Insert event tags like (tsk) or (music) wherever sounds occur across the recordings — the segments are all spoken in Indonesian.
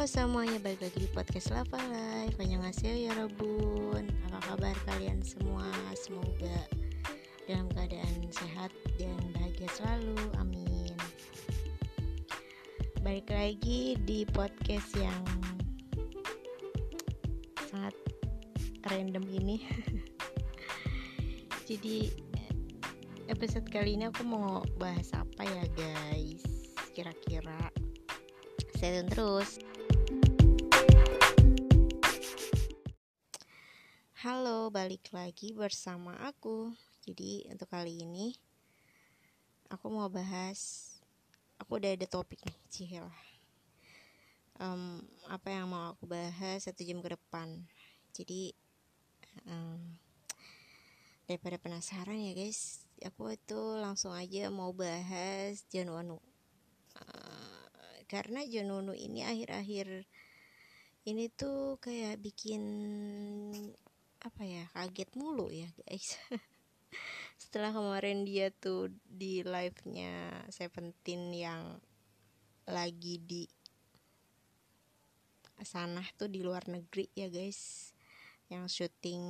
Halo semuanya, balik lagi di podcast Lava Life. Annyeonghaseyo ya Robun. Apa kabar kalian semua? Semoga dalam keadaan sehat dan bahagia selalu. Amin. Balik lagi di podcast yang sangat random ini. (laughs) Jadi episode kali ini aku mau bahas apa ya guys? Kira-kira. Stay tune terus Halo, balik lagi bersama aku. Jadi untuk kali ini Aku mau bahas Aku udah ada topik nih, cihil. Um, Apa yang mau aku bahas satu jam ke depan. Jadi um, Daripada penasaran ya guys Aku itu langsung aja mau bahas Januanu karena Jonunu ini akhir-akhir ini tuh kayak bikin apa ya kaget mulu ya guys. (laughs) Setelah kemarin dia tuh di live nya Seventeen yang lagi di sana tuh di luar negeri ya guys. Yang syuting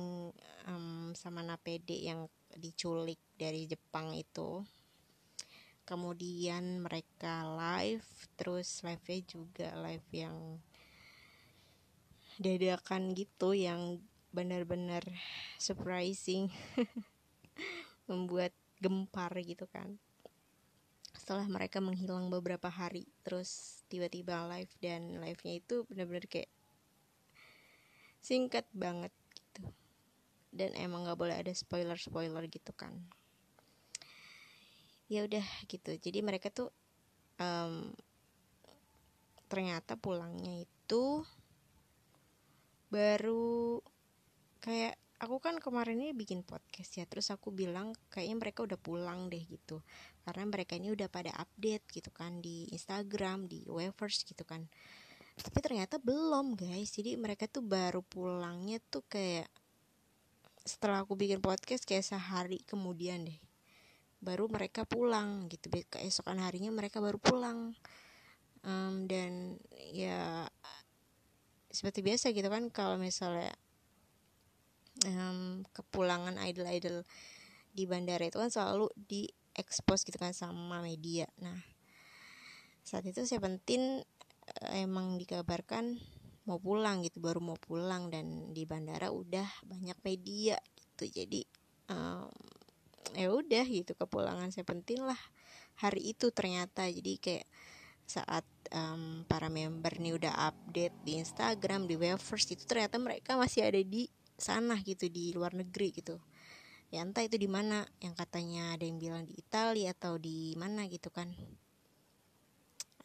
um, sama Napede yang diculik dari Jepang itu. Kemudian mereka live terus live-nya juga live yang dadakan gitu yang benar-benar surprising (laughs) membuat gempar gitu kan. Setelah mereka menghilang beberapa hari terus tiba-tiba live dan live-nya itu benar-benar kayak singkat banget gitu. Dan emang nggak boleh ada spoiler spoiler gitu kan. Ya udah gitu. Jadi mereka tuh um, ternyata pulangnya itu baru kayak aku kan kemarin ini bikin podcast ya terus aku bilang kayaknya mereka udah pulang deh gitu. Karena mereka ini udah pada update gitu kan di Instagram di Wavers gitu kan. Tapi ternyata belum guys. Jadi mereka tuh baru pulangnya tuh kayak setelah aku bikin podcast kayak sehari kemudian deh. Baru mereka pulang gitu. Keesokan harinya mereka baru pulang. Um, dan ya seperti biasa gitu kan kalau misalnya um, kepulangan idol-idol di bandara itu kan selalu di expose gitu kan sama media. Nah saat itu penting eh, emang dikabarkan mau pulang gitu baru mau pulang dan di bandara udah banyak media gitu. Jadi um, ya udah gitu kepulangan penting lah hari itu ternyata. Jadi kayak saat um, para member nih udah update di Instagram di Webverse itu ternyata mereka masih ada di sana gitu di luar negeri gitu. Ya entah itu di mana yang katanya ada yang bilang di Italia atau di mana gitu kan.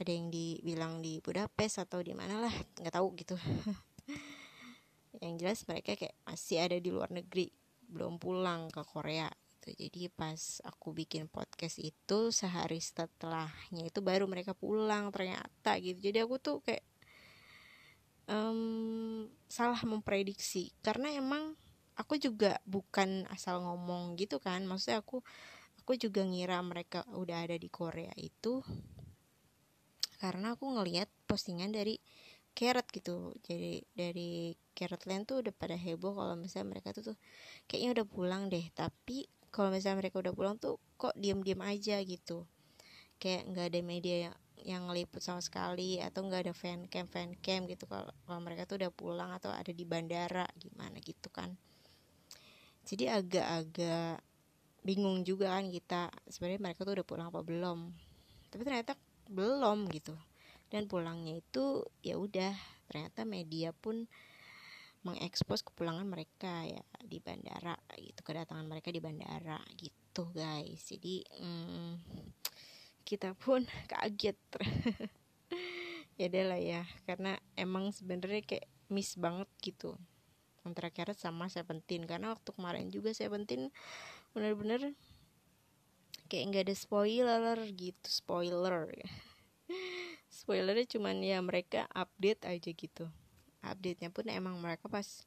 Ada yang dibilang di Budapest atau di mana lah nggak tahu gitu. (laughs) Yang jelas mereka kayak masih ada di luar negeri belum pulang ke Korea gitu. Jadi pas aku bikin podcast itu sehari setelahnya itu baru mereka pulang ternyata gitu. Jadi aku tuh kayak um, salah memprediksi. Karena emang aku juga bukan asal ngomong gitu kan. Maksudnya aku aku juga ngira mereka udah ada di Korea itu. Karena aku ngelihat postingan dari Carrot gitu. Jadi dari Carrot Land tuh udah pada heboh kalau misalnya mereka tuh tuh kayaknya udah pulang deh. Tapi kalau misalnya mereka udah pulang tuh kok diem-diem aja gitu. Kayak nggak ada media yang ngeliput sama sekali atau nggak ada fan cam fan cam gitu. Kalau kalau mereka tuh udah pulang atau ada di bandara gimana gitu kan. Jadi agak-agak bingung juga kan kita sebenarnya mereka tuh udah pulang apa belum. Tapi ternyata belum gitu. Dan pulangnya itu ya udah ternyata media pun mengekspos kepulangan mereka ya di bandara gitu kedatangan mereka di bandara gitu guys. Jadi hmm, kita pun (laughs) kaget. (laughs) Ya deh lah ya karena emang sebenarnya kayak miss banget gitu. Antara Carrot sama Seventeen karena waktu kemarin juga Seventeen bener-bener kayak nggak ada spoiler gitu spoiler. (laughs) Spoilernya cuman ya mereka update aja gitu. Update-nya pun emang mereka pas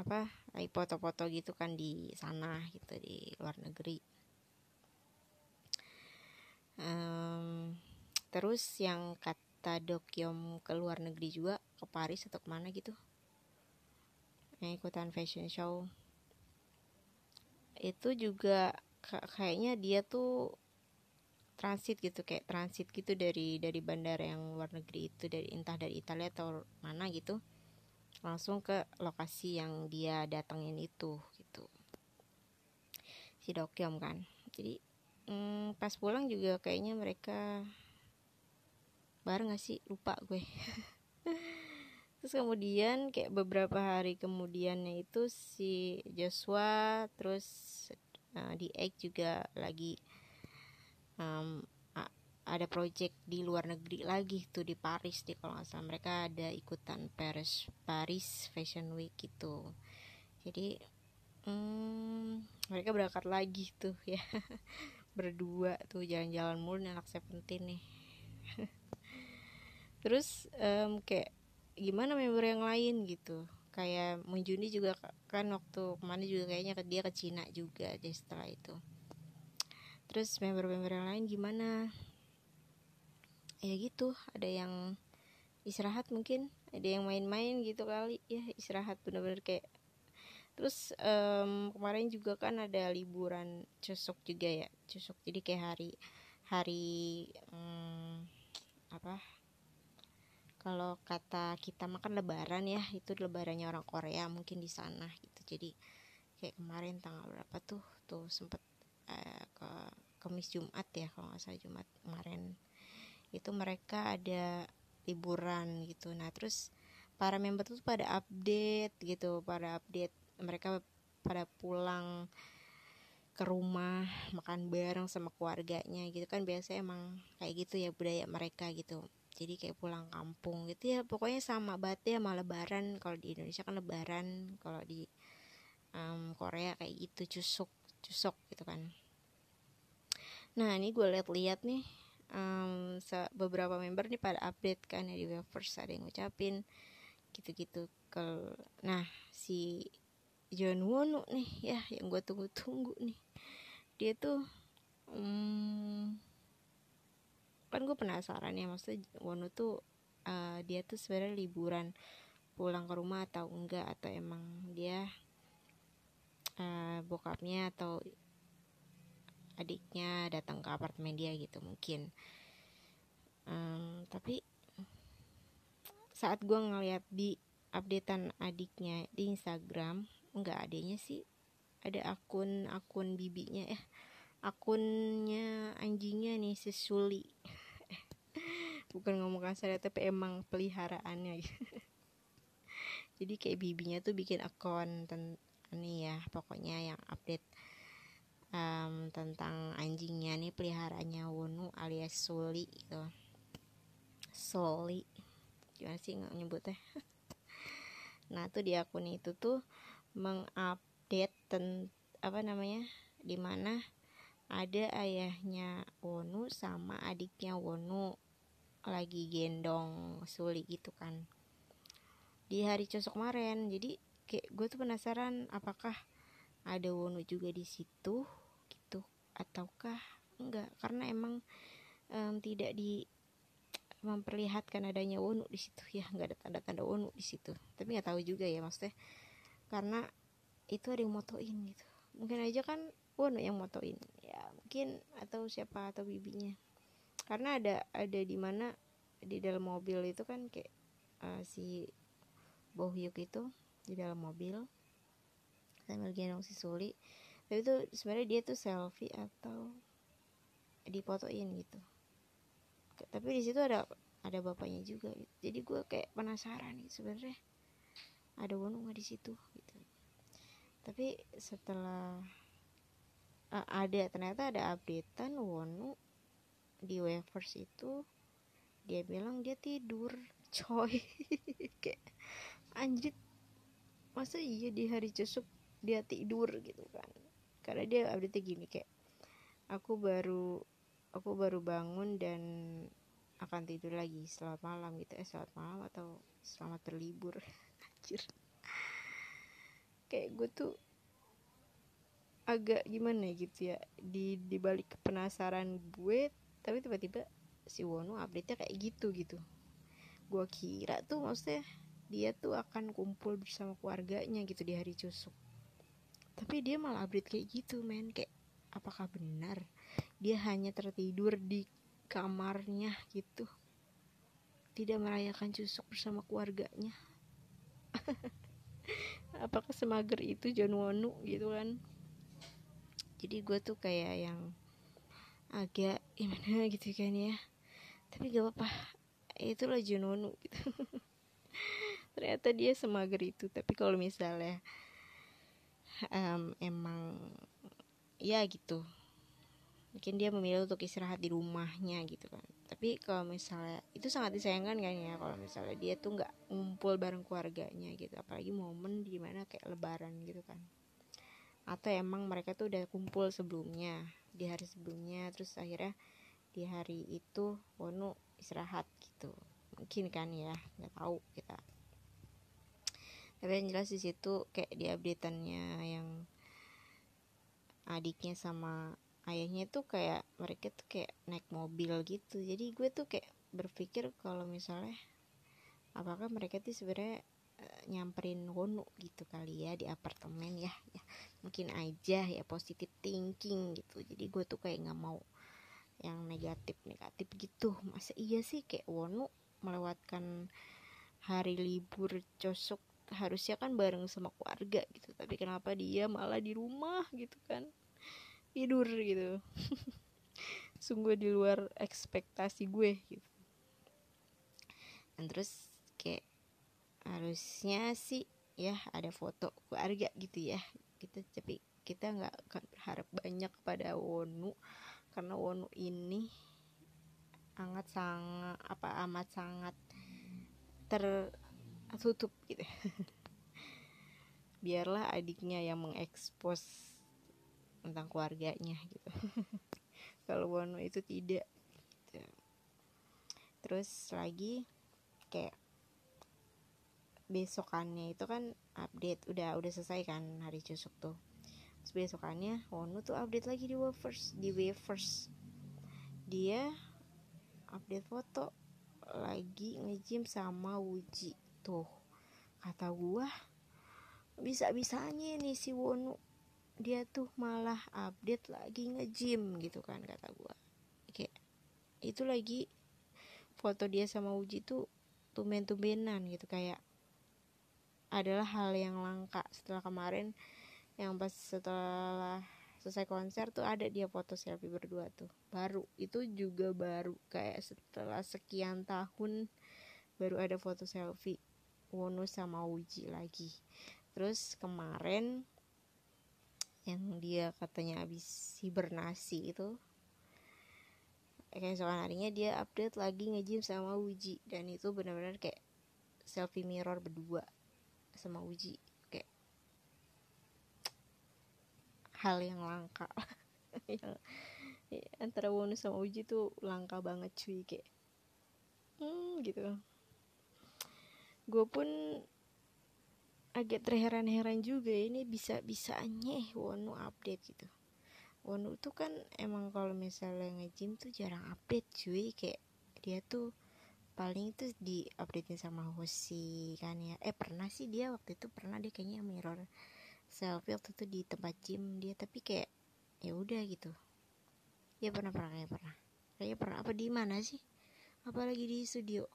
apa foto-foto gitu kan di sana gitu di luar negeri um, terus yang kat anggota Dokyom ke luar negeri juga ke Paris atau ke mana gitu. Yang ikutan fashion show. Itu juga kayaknya dia tuh transit gitu kayak transit gitu dari dari bandara yang luar negeri itu dari entah dari Italia atau mana gitu langsung ke lokasi yang dia datengin itu gitu. Si Dokyom kan. Jadi hmm, pas pulang juga kayaknya mereka bareng gak sih? Lupa gue. (laughs) Terus kemudian kayak beberapa hari kemudiannya itu si Joshua terus uh, di Egg juga lagi um, ada project di luar negeri lagi tuh di Paris deh kalau nggak salah. Mereka ada ikutan Paris Paris Fashion Week gitu. Jadi um, mereka berangkat lagi tuh (laughs) ya berdua tuh jalan-jalan mulu nih anak Seventeen nih. (laughs) Terus um, kayak gimana member yang lain gitu? Kayak Munjuni juga kan waktu ke mana juga kayaknya dia ke Cina juga deh setelah itu. Terus member-member yang lain gimana? Ya gitu ada yang istirahat mungkin ada yang main-main gitu kali. Ya istirahat bener-bener kayak terus um, kemarin juga kan ada liburan cusuk juga ya cusuk jadi kayak hari hari um, apa? Kalau kata kita makan lebaran ya itu lebarannya orang Korea mungkin di sana gitu. Jadi kayak kemarin tanggal berapa tuh tuh sempet uh, ke Kamis Jumat ya kalau nggak salah Jumat kemarin. Itu mereka ada liburan gitu. Nah terus para member tuh pada update gitu pada update mereka pada pulang ke rumah makan bareng sama keluarganya gitu kan biasanya emang kayak gitu ya budaya mereka gitu. Jadi kayak pulang kampung gitu ya pokoknya sama banget ya sama lebaran. Kalau di Indonesia kan lebaran kalau di um, Korea kayak gitu cusuk cusuk gitu kan. Nah ini gue lihat-lihat nih um, beberapa member nih pada update kan ya di Weverse ada yang ngucapin gitu-gitu ke nah si John Wonu nih ya yang gue tunggu-tunggu nih. Dia tuh um, kan gue penasaran ya maksudnya Wonu tuh uh, dia tuh sebenarnya liburan pulang ke rumah atau enggak? Atau emang dia uh, bokapnya atau adiknya datang ke apartemen dia gitu mungkin. Um, tapi saat gue ngeliat di updatean adiknya di Instagram enggak adanya sih. Ada akun akun bibinya ya akunnya anjingnya nih si Suli. (laughs) Bukan ngomong kasar ya tapi emang peliharaannya. (laughs) Jadi kayak bibinya tuh bikin akun ini ya pokoknya yang update um, tentang anjingnya nih peliharaannya Wonu alias Suli gitu. Soli. Gimana sih nggak nyebutnya? (laughs) Nah tuh di akun itu tuh mengupdate ten apa namanya di mana ada ayahnya Wonu sama adiknya Wonu lagi gendong Suli gitu kan. Di hari cosok kemarin jadi kayak gue tuh penasaran apakah ada Wono juga di situ gitu ataukah enggak? Karena emang um, tidak di memperlihatkan adanya Wono di situ. Ya nggak ada tanda-tanda Wono di situ. Tapi nggak tahu juga ya maksudnya karena itu ada yang motoin gitu. Mungkin aja kan Wono yang motoin. Ya mungkin atau siapa atau bibinya. Karena ada ada di mana di dalam mobil itu kan kayak uh, si Bohyuk itu di dalam mobil sambil gendong si Suli. Tapi itu sebenarnya dia tuh selfie atau dipotoin gitu. Tapi di situ ada ada bapaknya juga gitu. jadi gue kayak penasaran nih sebenarnya ada Wonu nggak di situ? gitu tapi setelah uh, ada ternyata ada updatean Wonu di Weverse itu dia bilang dia tidur (laughs) coy. Kayak anjir masa iya di hari cusuk dia tidur? Gitu kan. Karena dia update gini kayak aku baru aku baru bangun dan akan tidur lagi. Selamat malam gitu. Eh selamat malam atau selamat berlibur. (laughs) Anjir kayak gue tuh agak gimana gitu ya di dibalik penasaran gue tapi tiba-tiba si Wonu update nya kayak gitu gitu. Gue kira tuh maksudnya dia tuh akan kumpul bersama keluarganya gitu di hari cusuk. Tapi dia malah update kayak gitu men. Kayak apakah benar dia hanya tertidur di kamarnya gitu? Tidak merayakan cusuk bersama keluarganya (laughs) apakah semager itu John Wonu gitu kan. Jadi gue tuh kayak yang agak gimana (laughs) gitu kan ya. Tapi gak apa-apa. Itulah John Wonu gitu. (laughs) Ternyata dia semager itu. Tapi kalau misalnya um, emang ya gitu. Mungkin dia memilih untuk istirahat di rumahnya gitu kan tapi kalau misalnya itu sangat disayangkan kan ya kalau misalnya dia tuh nggak ngumpul bareng keluarganya gitu. Apalagi momen di mana kayak lebaran gitu kan. Atau emang mereka tuh udah kumpul sebelumnya di hari sebelumnya terus akhirnya di hari itu Wono istirahat gitu. Mungkin kan ya nggak tahu kita. Tapi yang jelas di situ kayak di updateannya yang adiknya sama ayahnya tuh kayak mereka tuh kayak naik mobil gitu. Jadi gue tuh kayak berpikir kalau misalnya apakah mereka tuh sebenarnya nyamperin Wono gitu kali ya di apartemen ya. Ya mungkin aja ya positif thinking gitu. Jadi gue tuh kayak nggak mau yang negatif negatif gitu. Masa iya sih kayak Wono melewatkan hari libur cosok harusnya kan bareng sama keluarga gitu. Tapi kenapa dia malah di rumah gitu kan tidur gitu. (laughs) Sungguh di luar ekspektasi gue gitu. Dan terus kayak harusnya sih ya ada foto keluarga gitu ya. Kita tapi kita nggak akan berharap banyak pada Wonu. Karena Wonu ini sangat sangat apa amat sangat tertutup gitu. (laughs) Biarlah adiknya yang mengekspos tentang keluarganya gitu. (laughs) Kalau Wonu itu tidak. Gitu. terus lagi kayak besokannya itu kan update udah udah selesai kan hari cusuk tuh. Terus besokannya Wonu tuh update lagi di Wavers di Wavers dia update foto lagi ngejim sama Wuji tuh. Kata gua bisa bisanya nih si Wonu dia tuh malah update lagi ngejim gitu kan kata gua. Kayak itu lagi foto dia sama Uji tuh tumben-tumbenan gitu kayak adalah hal yang langka. Setelah kemarin yang pas setelah selesai konser tuh ada dia foto selfie berdua tuh. Baru itu juga baru kayak setelah sekian tahun baru ada foto selfie Wono sama Uji lagi. Terus kemarin yang dia katanya habis hibernasi itu. Soal harinya dia update lagi ngejim sama Uji dan itu benar-benar kayak selfie mirror berdua sama Uji kayak hal yang langka. (laughs) Yang ya, antara Wonu sama Uji tuh langka banget cuy kayak hmm gitu. Gue pun agak terheran-heran juga ini bisa bisanya Wonu update gitu. Wonu tuh kan emang kalau misalnya nge-gym tuh jarang update cuy kayak dia tuh paling itu di updatein sama Hoshi kan ya. Eh pernah sih dia waktu itu pernah dia kayaknya mirror selfie waktu itu di tempat gym dia tapi kayak ya udah gitu. Ya pernah pernah kayak pernah. Kayak pernah. Apa di mana sih? Apalagi di studio?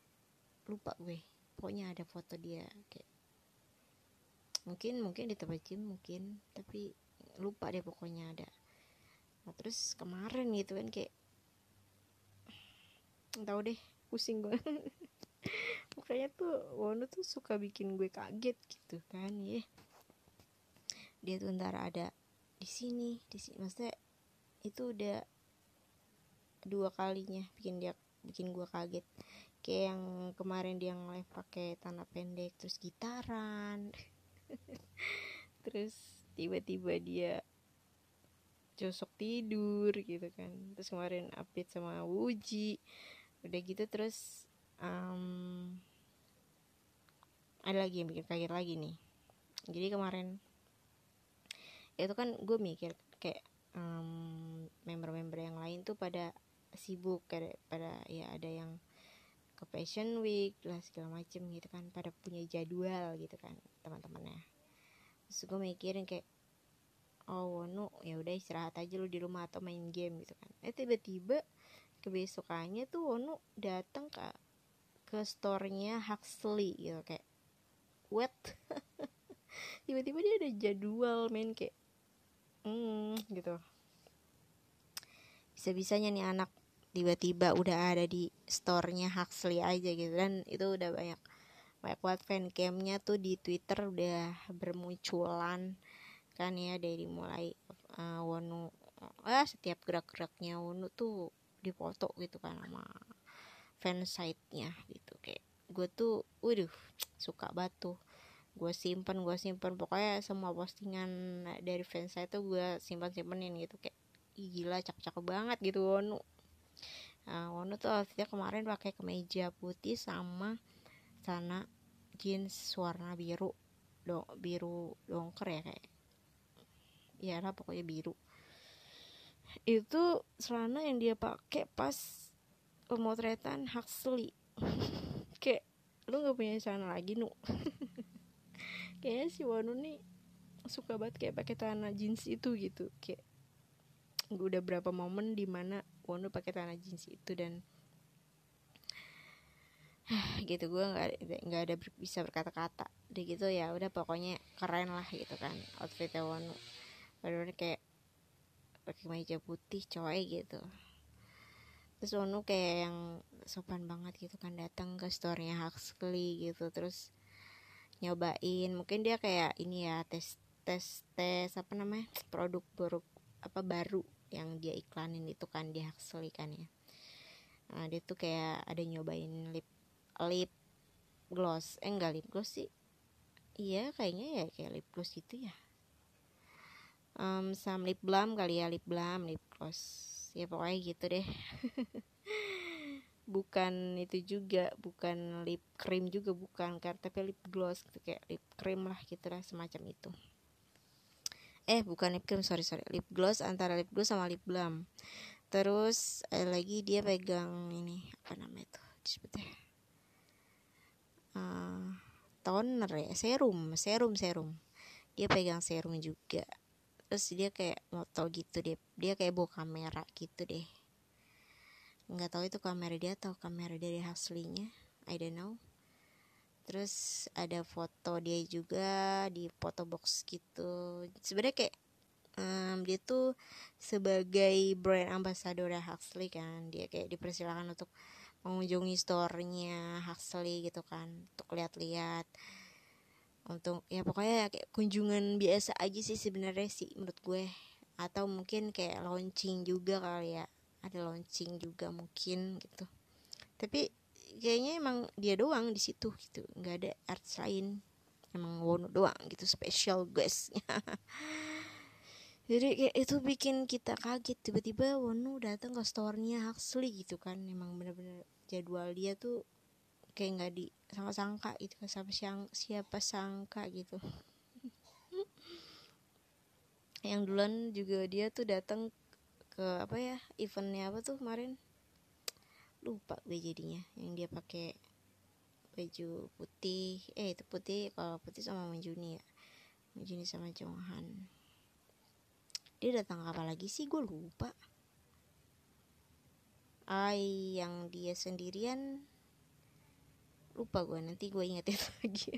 Lupa gue. Pokoknya ada foto dia kayak mungkin mungkin di tempat gym mungkin tapi lupa deh pokoknya ada. Nah, terus kemarin gitu kan kayak tahu deh pusing gue (laughs) makanya tuh Wono tuh suka bikin gue kaget gitu kan ya. Dia tuh ntar ada di sini di sini maksudnya itu udah dua kalinya bikin dia bikin gue kaget. Kayak yang kemarin dia nge-live pakai tanah pendek terus gitaran (laughs) (laughs) terus tiba-tiba dia josok tidur gitu kan. Terus kemarin update sama Wuji. Udah gitu terus um, ada lagi yang bikin kaget lagi nih. Jadi kemarin itu kan gue mikir kayak um, member-member yang lain tuh pada sibuk pada pada ya ada yang ke fashion week lah segala macem gitu kan pada punya jadwal gitu kan teman-temannya. Terus gue mikirin kayak oh Wono ya udah istirahat aja lu di rumah atau main game gitu kan. Eh tiba-tiba kebesokannya tuh Wono datang ke ke store-nya Huxley gitu kayak what? (laughs) Tiba-tiba dia ada jadwal main kayak hmm gitu. Bisa-bisanya nih anak tiba-tiba udah ada di store-nya Huxley aja gitu. Dan itu udah banyak banyak banget fancamnya tuh di Twitter udah bermunculan kan ya dari mulai uh, Wonu ah setiap gerak-geraknya Wonu tuh dipoto gitu kan sama fansite-nya gitu. Kayak gue tuh waduh suka batu gue simpen gue simpen. Pokoknya semua postingan dari fansite tuh gue simpan simpenin gitu. Kayak Ih, gila cakep-cakep banget gitu Wonu nah, Wonu tuh outfitnya kemarin pakai kemeja putih sama sana jeans warna biru do biru dongker ya kayak. Ya lah pokoknya biru. Itu celana yang dia pakai pas pemotretan Huxley. (laughs) Kayak lu nggak punya celana lagi nu? (laughs) Kayaknya si Wonu nih suka banget kayak pakai celana jeans itu gitu. Kayak udah berapa momen di mana Wono pakai tanah jeans itu dan (sighs) gitu gue nggak nggak ada ber, bisa berkata-kata deh gitu ya udah pokoknya keren lah gitu kan outfitnya Wono benar kayak pakai meja putih coy gitu. Terus Wono kayak yang sopan banget gitu kan datang ke store-nya Huxley gitu terus nyobain. Mungkin dia kayak ini ya tes tes tes apa namanya produk baru apa baru yang dia iklanin itu kan di Huxley kan ya. Nah, dia tuh kayak ada nyobain lip lip gloss. Eh enggak lip gloss sih. Iya kayaknya ya kayak lip gloss gitu ya. Um, some lip balm kali ya lip balm lip gloss. Ya pokoknya gitu deh. (laughs) Bukan itu juga bukan lip cream juga bukan karena tapi lip gloss gitu kayak lip cream lah gitu lah semacam itu eh bukan lip cream sorry sorry. Lip gloss antara lip gloss sama lip balm. Terus ada lagi dia pegang ini apa namanya itu? Disebutnya. Uh, toner ya serum serum serum. Dia pegang serum juga. Terus dia kayak moto gitu deh. Dia kayak bawa kamera gitu deh. Nggak tahu itu kamera dia atau kamera dari aslinya. I don't know terus ada foto dia juga di foto box gitu. Sebenarnya kayak um, dia tuh sebagai brand ambassador Huxley kan. Dia kayak dipersilakan untuk mengunjungi store-nya Huxley gitu kan untuk lihat-lihat. Untuk ya pokoknya kayak kunjungan biasa aja sih sebenarnya sih menurut gue. Atau mungkin kayak launching juga kali ya. Ada launching juga mungkin gitu. Tapi kayaknya emang dia doang di situ gitu. Nggak ada artis lain. Emang Wono doang gitu special guestnya. (laughs) Jadi kayak itu bikin kita kaget. Tiba-tiba Wono datang ke store-nya Huxley gitu kan. Emang bener-bener jadwal dia tuh kayak nggak di sama sangka itu kan. Siapa siang siapa sangka gitu. (laughs) Yang duluan juga dia tuh datang ke apa ya eventnya apa tuh kemarin lupa gue jadinya. Yang dia pakai baju putih. Eh itu putih kalau putih sama Manjuni ya. Manjuni sama Jonghan dia datang apa lagi sih? Gue lupa. Ai yang dia sendirian. Lupa gue nanti gue ingetin (laughs) lagi.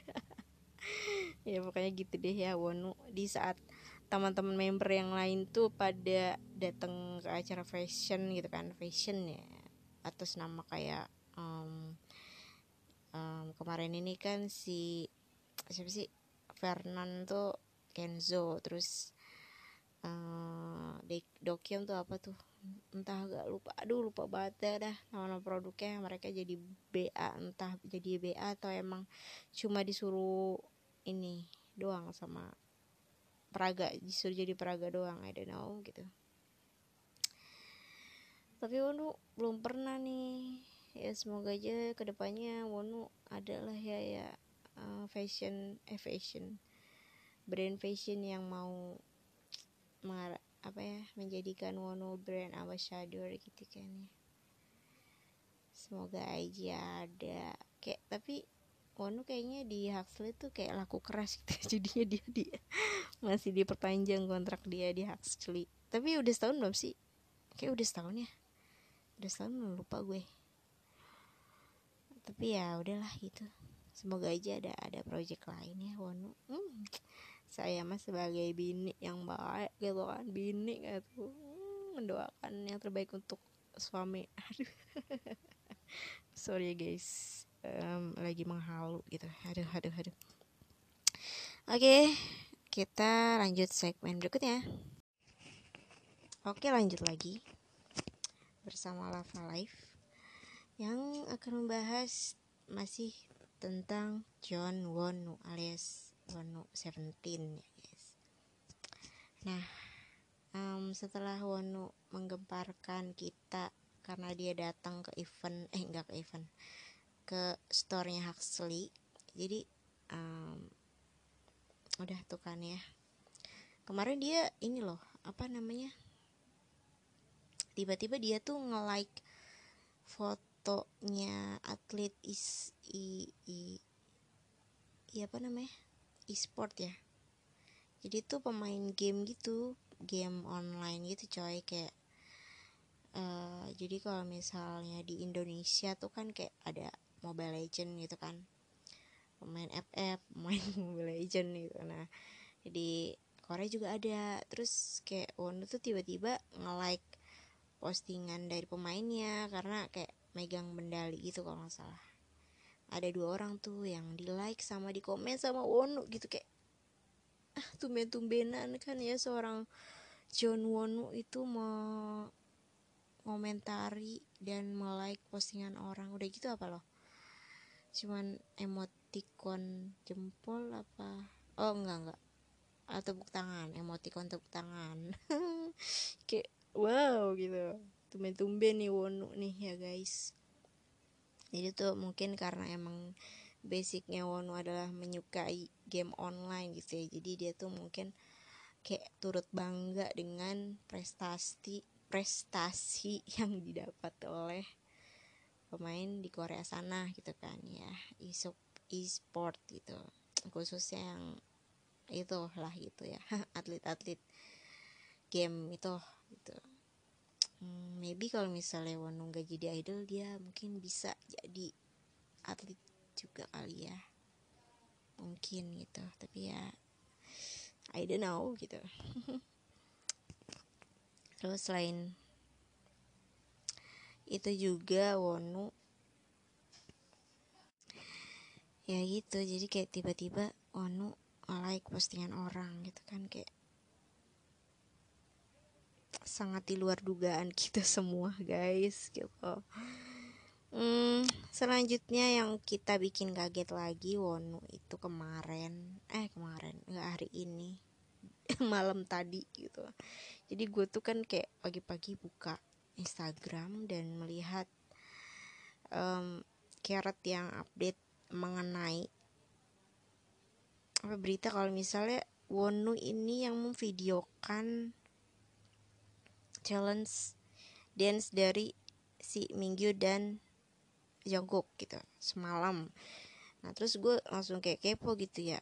Ya pokoknya gitu deh ya Wonu. Di saat teman-teman member yang lain tuh pada datang ke acara fashion gitu kan fashion ya atas nama kayak um, um, kemarin ini kan si siapa sih? Fernan tuh Kenzo. Terus uh, Dokion tuh apa tuh? Entah gak lupa. Aduh lupa banget dah nama-nama produknya. Mereka jadi BA entah jadi BA atau emang cuma disuruh ini doang sama peraga disuruh jadi peraga doang. I don't know gitu tapi Wonu belum pernah nih. Ya semoga aja ke depannya Wonu adalah ya ya uh, fashion eh fashion brand fashion yang mau mengar apa ya menjadikan Wonu brand ambassador gitu kan ya. Semoga aja ada. Kayak tapi Wonu kayaknya di Huxley tuh kayak laku keras gitu (laughs) jadinya dia dia masih diperpanjang kontrak dia di Huxley. Tapi udah setahun belum sih? Kayak udah setahun ya udah belum lupa gue. Tapi ya udahlah gitu. Semoga aja ada ada project lain ya Wonu hmm, saya mah sebagai bini yang baik gitu kan. Bini gitu. Hmm, mendoakan yang terbaik untuk suami. (laughs) Aduh. Sorry ya guys. Um, lagi menghalu gitu. Aduh aduh aduh. Oke kita lanjut segmen berikutnya. Oke lanjut lagi bersama Lava Life yang akan membahas masih tentang John Wonu alias Wonu Seventeen ya guys. Nah um, setelah Wonu menggemparkan kita karena dia datang ke event eh enggak ke event ke store-nya Huxley jadi um, udah tuh kan ya. Kemarin dia ini loh apa namanya tiba-tiba dia tuh nge-like fotonya atlet is i, i, i apa namanya? E-sport ya. Jadi tuh pemain game gitu game online gitu coy kayak uh, jadi kalau misalnya di Indonesia tuh kan kayak ada Mobile Legend gitu kan. Pemain FF (laughs) pemain Mobile Legend gitu. Nah jadi Korea juga ada. Terus kayak Wonu tuh tiba-tiba nge-like postingan dari pemainnya karena kayak megang bendali gitu kalau nggak salah. Ada dua orang tuh yang di like sama di komen sama Wonu gitu kayak ah tumben-tumbenan kan ya seorang John Wonu itu mau ngomentari dan melike postingan orang. Udah gitu apa loh? Cuman emoticon jempol apa? Oh enggak enggak. Atau tepuk tangan emoticon tepuk tangan. (laughs) Kayak wow gitu. Tumben-tumben nih Wonu nih ya guys. Jadi tuh mungkin karena emang basicnya Wonu adalah menyukai game online gitu ya. Jadi dia tuh mungkin kayak turut bangga dengan prestasi prestasi (laughs) yang didapat oleh pemain di Korea sana gitu kan ya. E-sport gitu. Khususnya yang itu lah gitu ya. (laughs) Atlet-atlet game itu gitu. Hmm, maybe kalau misalnya Wonu gak jadi idol dia mungkin bisa jadi atlet juga kali ya. Mungkin gitu tapi ya I don't know gitu. (laughs) Terus selain itu juga Wonu. Ya gitu jadi kayak tiba-tiba Wonu like postingan orang gitu kan kayak sangat di luar dugaan kita (laughs) semua guys gitu. Hmm, selanjutnya yang kita bikin kaget lagi Wonu itu kemarin. Eh kemarin nggak hari ini. (laughs) Malam tadi gitu. Jadi gue tuh kan kayak pagi-pagi buka Instagram dan melihat um, Carrot yang update mengenai apa berita kalau misalnya Wonu ini yang memvideokan challenge dance dari si Mingyu dan Jungkook gitu semalam. Nah terus gue langsung kayak kepo gitu ya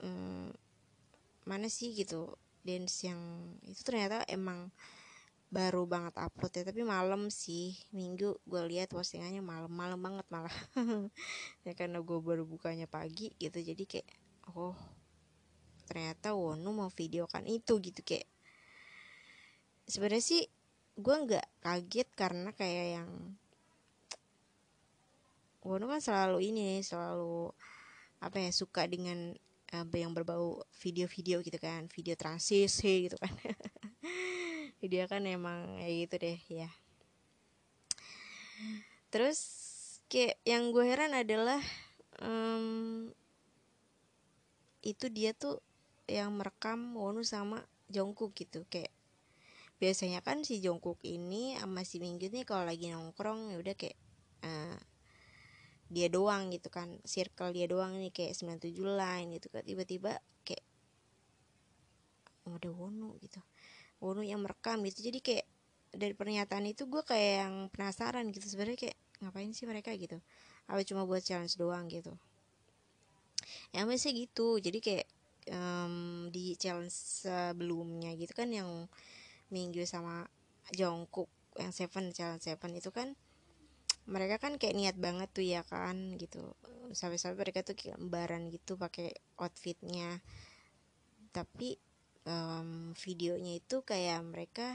um, mana sih gitu dance yang itu ternyata emang baru banget upload ya tapi malam sih. Minggu gue lihat postingannya malam malam banget malah. (laughs) Ya karena gue baru bukanya pagi gitu jadi kayak oh ternyata Wonu mau videokan itu gitu kayak sebenarnya sih gue nggak kaget karena kayak yang Wonu kan selalu ini selalu apa ya suka dengan apa yang berbau video-video gitu kan video transisi (laughs) gitu kan. Dia kan emang ya gitu deh ya. Terus kayak yang gue heran adalah um, itu dia tuh yang merekam Wonu sama Jungkook gitu. Kayak biasanya kan si Jungkook ini sama si Minggu nih kalau lagi nongkrong ya udah kayak uh, dia doang gitu kan circle dia doang nih kayak 97 line gitu kan. Tiba-tiba kayak oh, ada Wonu gitu Wono yang merekam gitu. Jadi kayak dari pernyataan itu gue kayak yang penasaran gitu sebenarnya kayak ngapain sih mereka gitu? Apa cuma buat challenge doang gitu? Ya masih gitu. Jadi kayak um, di challenge sebelumnya gitu kan yang minggu sama Jongkook yang Seven challenge Seven itu kan mereka kan kayak niat banget tuh ya kan gitu. Sampai-sampai mereka tuh kayak lembaran gitu pakai outfitnya. Tapi um, videonya itu kayak mereka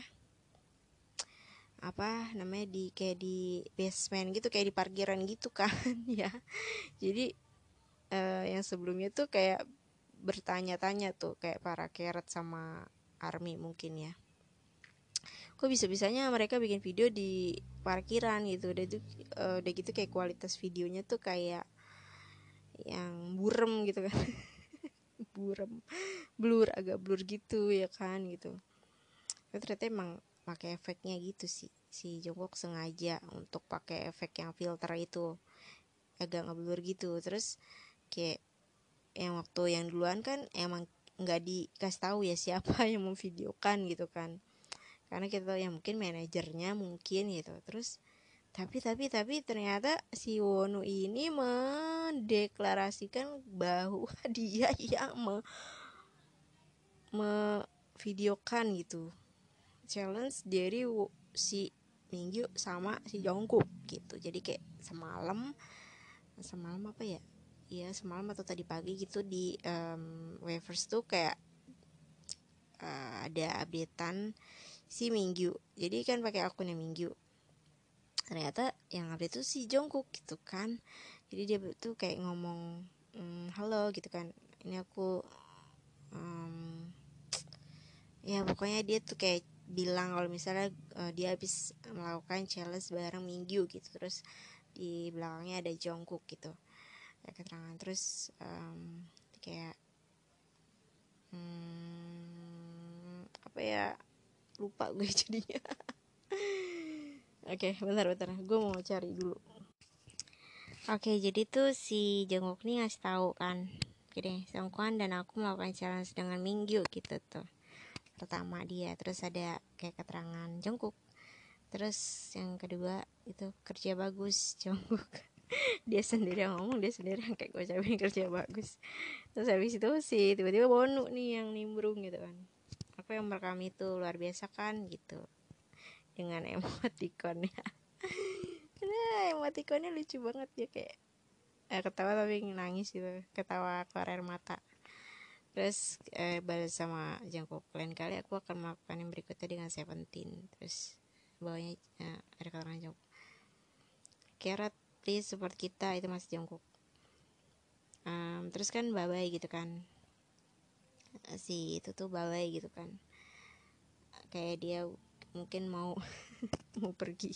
apa namanya di kayak di basement gitu kayak di parkiran gitu kan (laughs) ya. Jadi uh, yang sebelumnya tuh kayak bertanya-tanya tuh kayak para keret sama army mungkin ya kok bisa bisanya mereka bikin video di parkiran gitu. Udah itu uh, udah gitu kayak kualitas videonya tuh kayak yang burem gitu kan. (laughs) Burem. Blur agak blur gitu ya kan gitu. Tapi ternyata emang pakai efeknya gitu sih. Si Jungkook sengaja untuk pakai efek yang filter itu. Agak ngeblur gitu. Terus kayak yang waktu yang duluan kan emang nggak dikasih tahu ya siapa (laughs) yang memvideokan gitu kan karena kita tahu ya mungkin manajernya mungkin gitu. Terus tapi tapi tapi ternyata si Wonu ini mendeklarasikan bahwa (laughs) dia yang me, videokan gitu. Challenge dari si Minggu sama si Jongkook gitu. Jadi kayak semalam semalam apa ya? Ya semalam atau tadi pagi gitu di um, Wavers tuh kayak uh, ada updatean si Minggu jadi kan pakai akunnya Minggu ternyata yang update tuh si Jongkook gitu kan. Jadi dia tuh kayak ngomong mm, halo gitu kan. Ini aku um, (tsk) ya pokoknya dia tuh kayak bilang kalau misalnya uh, dia habis melakukan challenge bareng Minggu gitu. Terus di belakangnya ada Jungkook gitu. Kayak keterangan. Terus um, kayak hmm, apa ya lupa gue (laughs) jadinya. Oke okay, bentar bentar. Gue mau cari dulu. Oke okay, jadi tuh si Jungkook nih ngasih tahu kan. Oke Songkwan dan aku melakukan challenge dengan Minggu gitu tuh. Pertama dia terus ada kayak keterangan jongkok terus yang kedua itu kerja bagus (laughs) jongkok dia sendiri yang ngomong dia sendiri yang kayak gue ucapin kerja bagus. Terus habis itu sih tiba-tiba bonu nih yang nimbrung gitu kan aku yang merekam itu luar biasa kan gitu. Dengan (laughs) emotikonnya. Nah emotikonnya lucu banget ya kayak eh, ketawa tapi nangis gitu. Ketawa keluar air mata. Terus eh, balas sama jangkuk lain kali aku akan melakukan yang berikutnya dengan Seventeen. Terus bawahnya eh, ada kata jangkuk Kerat please support kita. Itu masih jangkuk um, terus kan babai gitu kan si itu tuh babai gitu kan. Kayak dia mungkin mau (laughs) mau pergi.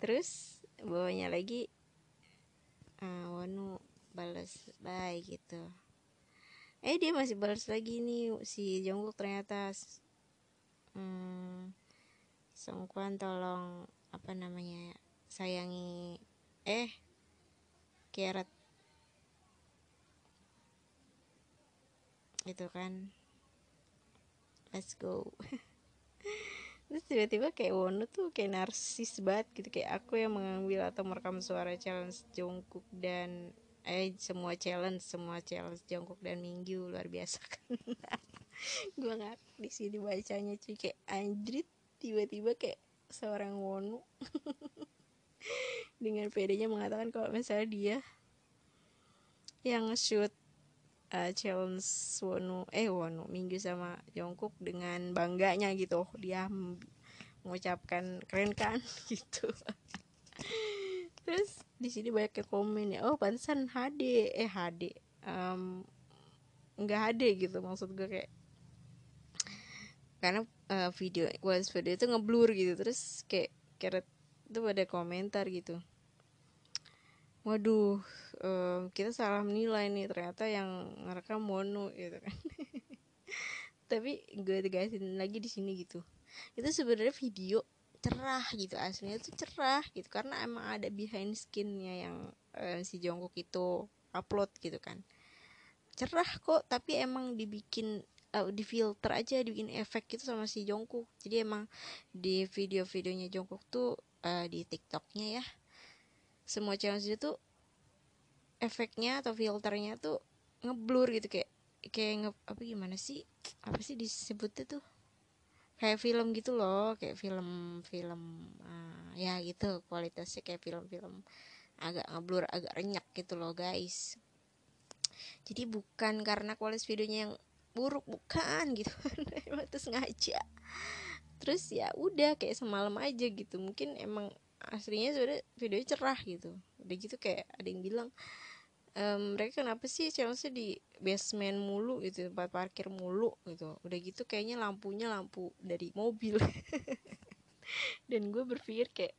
Terus bawahnya lagi uh, Wanu balas bye gitu. Eh dia masih balas lagi nih si Jungkook ternyata hmm, Songkwan tolong apa namanya sayangi eh Keret itu kan. Let's go. (laughs) Terus tiba-tiba kayak Wono tuh kayak narsis banget gitu. Kayak aku yang mengambil atau merekam suara challenge Jungkook dan eh semua challenge semua challenge Jongkok dan Minggu luar biasa kan. (laughs) Gue nggak di sini bacanya cuy. Kayak anjrit tiba-tiba kayak seorang Wonu (laughs) dengan pedenya mengatakan kalau misalnya dia yang shoot uh, challenge Wonu eh Wonu Minggu sama Jongkok dengan bangganya gitu. Dia mengucapkan keren kan? (laughs) gitu. Terus di sini banyak yang komen ya oh pantesan HD eh HD um, nggak HD gitu maksud gue kayak. Karena uh, video was video itu ngeblur gitu. Terus kayak keret itu pada komentar gitu. Waduh um, kita salah menilai nih ternyata yang ngerekam mono gitu kan. (laughs) Tapi gue tegasin lagi di sini gitu. Itu sebenarnya video cerah gitu aslinya tuh cerah gitu karena emang ada behind skinnya yang uh, si Jongkok itu upload gitu kan. Cerah kok tapi emang dibikin uh, di filter aja dibikin efek gitu sama si Jongkok jadi emang di video-videonya Jongkok tuh uh, di TikToknya ya semua challenge itu efeknya atau filternya tuh ngeblur gitu kayak kayak nge, apa gimana sih apa sih disebutnya tuh? Kayak film gitu loh kayak film film uh, ya gitu kualitasnya kayak film-film agak ngeblur agak renyak gitu loh guys. Jadi bukan karena kualitas videonya yang buruk bukan gitu. (laughs) Itu sengaja. Terus ya udah kayak semalam aja gitu. Mungkin emang aslinya sudah videonya cerah gitu. Udah gitu kayak ada yang bilang ehm, mereka kenapa sih? Challenge di basement mulu gitu tempat parkir mulu gitu. Udah gitu kayaknya lampunya lampu dari mobil. (laughs) Dan gue berpikir kayak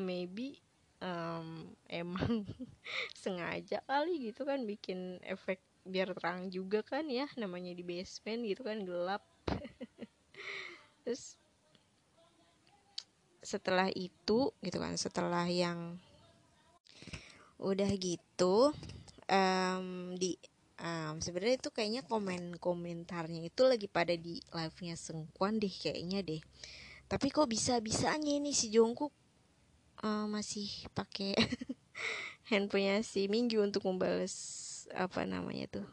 maybe um, emang (laughs) sengaja kali gitu kan bikin efek biar terang juga kan ya namanya di basement gitu kan gelap. (laughs) Terus setelah itu gitu kan setelah yang udah gitu um, di um, sebenarnya itu kayaknya komen komentarnya itu lagi pada di live nya Sengkuan deh kayaknya deh. Tapi kok bisa bisanya ini si Jongkook uh, masih pakai (laughs) handphonenya si Minggu untuk membalas apa namanya tuh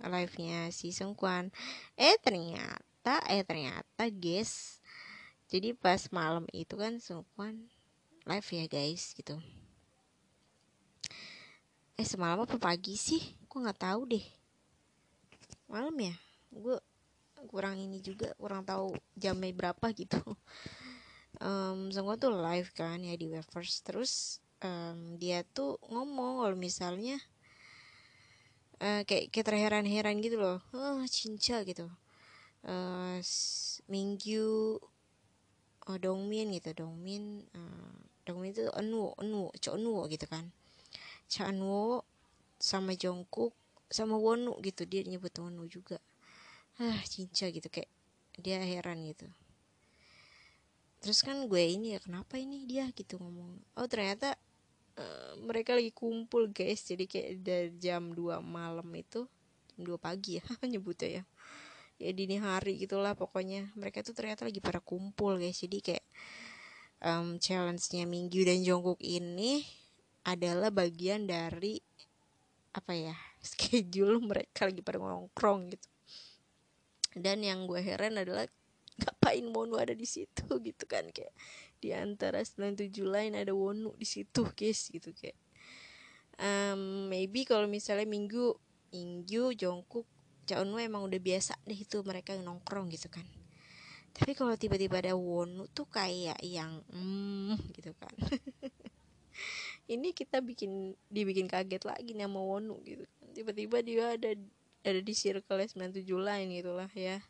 live nya si Sengkuan. Eh ternyata eh ternyata guys jadi pas malam itu kan Sungkwan live ya guys gitu eh semalam apa pagi sih? Gue nggak tahu deh. Malam ya? Gue kurang ini juga kurang tahu jamnya berapa gitu. (laughs) Um, Sungkwan tuh live kan ya di Weverse terus um, dia tuh ngomong kalau misalnya uh, kayak kayak terheran-heran gitu loh. Oh cinca gitu. Uh, minggu uh, Dongmin gitu. Dongmin uh, Dongmin itu Enu Enu Cho Enu gitu kan Cha Enu sama Jongkook sama Wonu gitu. Dia nyebut Wonu juga. Ah cinca gitu. Kayak dia heran gitu. Terus kan gue ini ya kenapa ini dia gitu ngomong. Oh ternyata uh, mereka lagi kumpul guys. Jadi kayak dari jam 2 malam itu jam 2 pagi ya (laughs) nyebutnya ya. Ya dini hari gitulah pokoknya. Mereka tuh ternyata lagi pada kumpul guys. Jadi kayak um, challenge-nya Minggu dan Jongkook ini adalah bagian dari apa ya (laughs) schedule mereka lagi pada ngongkrong gitu. Dan yang gue heran adalah ngapain Wonu ada di situ (laughs) gitu kan kayak di antara 97 lain ada Wonu di situ guys gitu kayak. Um, maybe kalau misalnya Minggu Minggu Jongkook Caunwe emang udah biasa deh itu mereka nongkrong gitu kan. Tapi kalau tiba-tiba ada Wonu tuh kayak yang hmm gitu kan (laughs) ini kita bikin dibikin kaget lagi nih sama Wonu gitu. Tiba-tiba dia ada ada di circle 97 lain gitulah ya.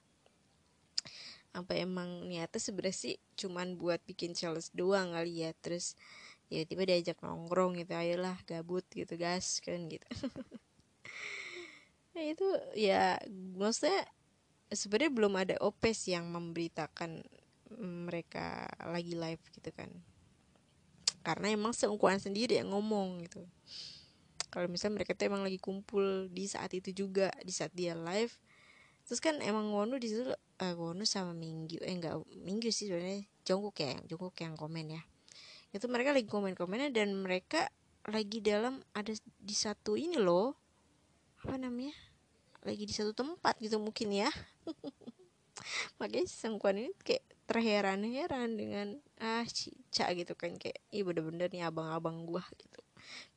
Apa emang niatnya sebenarnya sih cuman buat bikin challenge doang kali ya. Terus tiba-tiba diajak nongkrong gitu ayolah gabut gitu gas kan gitu. (laughs) Ya itu ya maksudnya sebenarnya belum ada opes yang memberitakan mereka lagi live gitu kan karena emang seukuran sendiri yang ngomong gitu. Kalau misalnya mereka tuh emang lagi kumpul di saat itu juga di saat dia live terus kan emang Wonu di situ uh, Wonu sama Minggu eh enggak Minggu sih sebenarnya Jongkook ya Jongkook yang komen ya. Itu mereka lagi komen komennya dan mereka lagi dalam ada di satu ini loh apa namanya lagi di satu tempat gitu mungkin ya. (laughs) Makanya sengkuan ini kayak terheran-heran dengan ah cica gitu kan kayak iya bener-bener nih abang-abang gua gitu.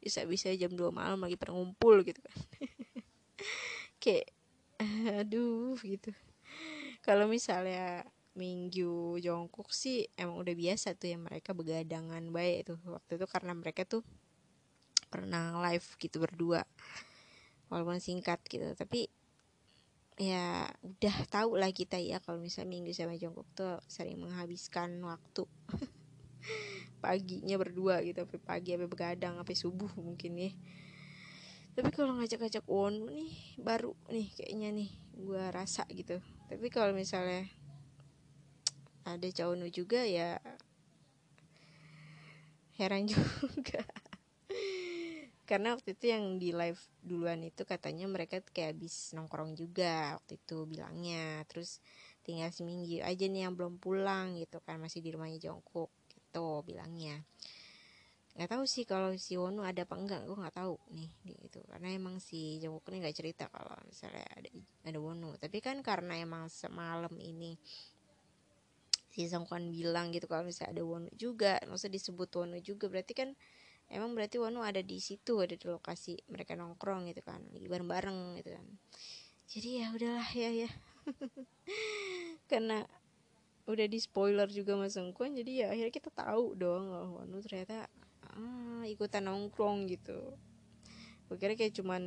Bisa-bisa jam 2 malam lagi pada ngumpul gitu kan. (laughs) Kayak aduh gitu. Kalau misalnya Minggu Jongkok sih emang udah biasa tuh ya mereka begadangan baik itu waktu itu karena mereka tuh pernah live gitu berdua. Walaupun singkat gitu tapi ya udah tahu lah kita ya kalau misalnya Minggu sama Jongkok tuh sering menghabiskan waktu (laughs) paginya berdua gitu sampai pagi sampai begadang sampai subuh mungkin ya. Tapi kalau ngajak-ngajak Won nih baru nih kayaknya nih gue rasa gitu. Tapi kalau misalnya ada Cawonu juga ya heran (laughs) juga karena waktu itu yang di live duluan itu katanya mereka kayak habis nongkrong juga waktu itu bilangnya. Terus tinggal seminggu aja nih yang belum pulang gitu kan masih di rumahnya Jongkok gitu bilangnya. Nggak tahu sih kalau si Wonu ada apa enggak gue nggak tahu nih gitu karena emang si Jungkook ini nggak cerita kalau misalnya ada ada Wonu. Tapi kan karena emang semalam ini si Songkwan bilang gitu kalau misalnya ada Wonu juga maksudnya disebut Wonu juga berarti kan emang berarti Wonu ada di situ ada di lokasi mereka nongkrong gitu kan lagi bareng-bareng gitu kan. Jadi ya udahlah ya ya. (laughs) Karena udah di spoiler juga mas Songkwan jadi ya akhirnya kita tahu dong kalau Wonu ternyata ah, ikutan nongkrong gitu. Gue kira kayak cuman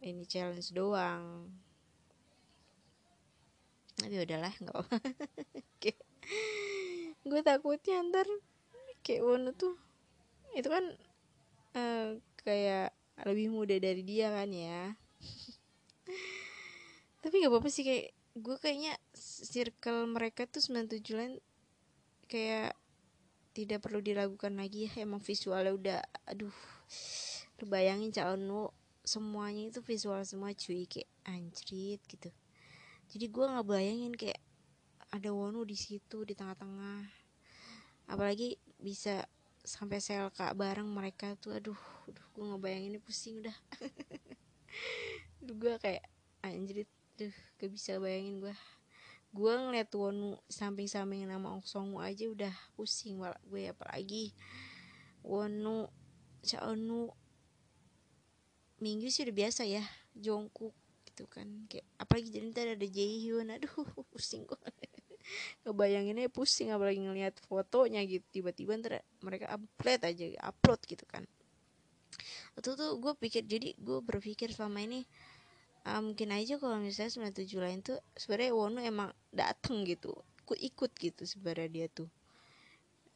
ini challenge doang. Tapi udahlah nggak apa (laughs) gue takutnya ntar kayak Wono tuh itu kan uh, kayak lebih muda dari dia kan ya. (laughs) Tapi nggak apa-apa sih kayak gue kayaknya circle mereka tuh 97 lain kayak tidak perlu diragukan lagi. Ya emang visualnya udah aduh lu bayangin Cak Onu semuanya itu visual semua cuy kayak anjrit gitu. Jadi gue nggak bayangin kayak ada Wonu di situ di tengah-tengah. Apalagi bisa sampai selka bareng mereka tuh aduh aduh gue nggak bayangin ini pusing udah. (laughs) Gue kayak anjrit duh gak bisa bayangin gue gue ngeliat Wonu samping-samping nama Oksongu aja udah pusing malah gue apalagi Wonu Chaonu Minggu sih udah biasa ya Jongkook gitu kan kayak apalagi jadi ntar ada Jaehyun aduh (laughs) pusing gue ngebayanginnya pusing apalagi ngeliat fotonya gitu. Tiba-tiba ntar mereka upload aja upload gitu kan. Itu tuh gue pikir jadi gue berpikir selama ini uh, mungkin aja kalau misalnya 97 lain tuh sebenarnya Wono emang dateng gitu. Ikut ikut gitu sebenarnya dia tuh.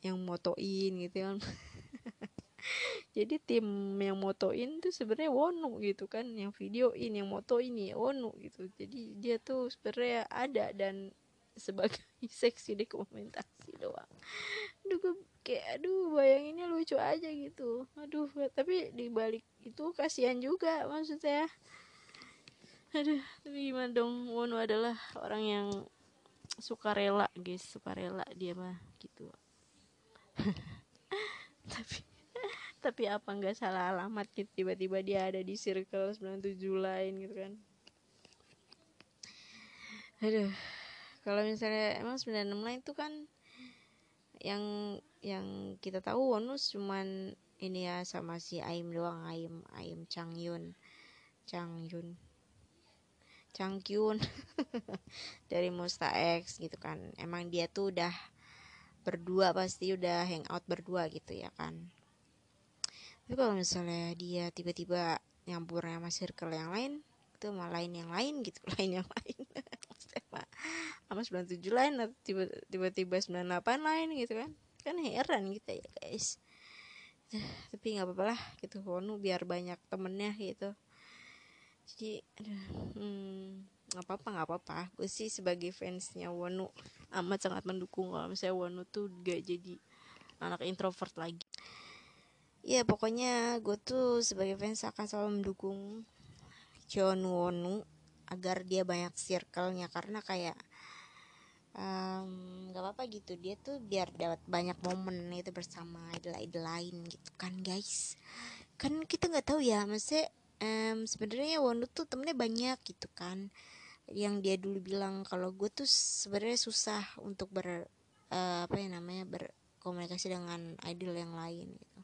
Yang motoin gitu kan. (laughs) Jadi tim yang motoin tuh sebenarnya Wono gitu kan. Yang videoin yang moto ini Wono gitu. Jadi dia tuh sebenarnya ada dan sebagai (laughs) seksi dokumentasi doang. Aduh gue kayak aduh bayanginnya lucu aja gitu. Aduh tapi dibalik itu kasihan juga maksudnya. Aduh tapi gimana dong? Wono adalah orang yang suka rela guys. Suka rela dia mah gitu. (laughs) Tapi tapi apa nggak salah alamat gitu? Tiba-tiba dia ada di circle 97 lain gitu kan. Aduh kalau misalnya emang 96 lain tuh kan yang yang kita tahu Wonus cuman ini ya sama si Aim doang Aim Aim Changyun Changyun Changkyun (laughs) dari Musta X gitu kan. Emang dia tuh udah berdua pasti udah hangout berdua gitu ya kan. Tapi kalau misalnya dia tiba-tiba nyampur sama circle yang lain itu sama lain yang lain gitu (laughs) lain yang lain sama 97 lain atau tiba-tiba 98 lain gitu kan. Kan heran gitu ya guys. Tapi nggak apa-apa lah gitu. Wonu biar banyak temennya gitu. Jadi aduh hmm, nggak apa-apa nggak apa-apa. Gue sih sebagai fansnya Wonu amat sangat mendukung kalau misalnya Wonu tuh gak jadi anak introvert lagi. Ya pokoknya gue tuh sebagai fans akan selalu mendukung John Wonu agar dia banyak circle-nya. Karena kayak nggak um, apa-apa gitu. Dia tuh biar dapat banyak momen itu bersama idol-idol lain gitu kan guys. Kan kita nggak tahu ya maksudnya um, sebenarnya Wonu tuh temennya banyak gitu kan. Yang dia dulu bilang kalau gue tuh sebenarnya susah untuk ber uh, apa ya namanya berkomunikasi dengan idol yang lain gitu.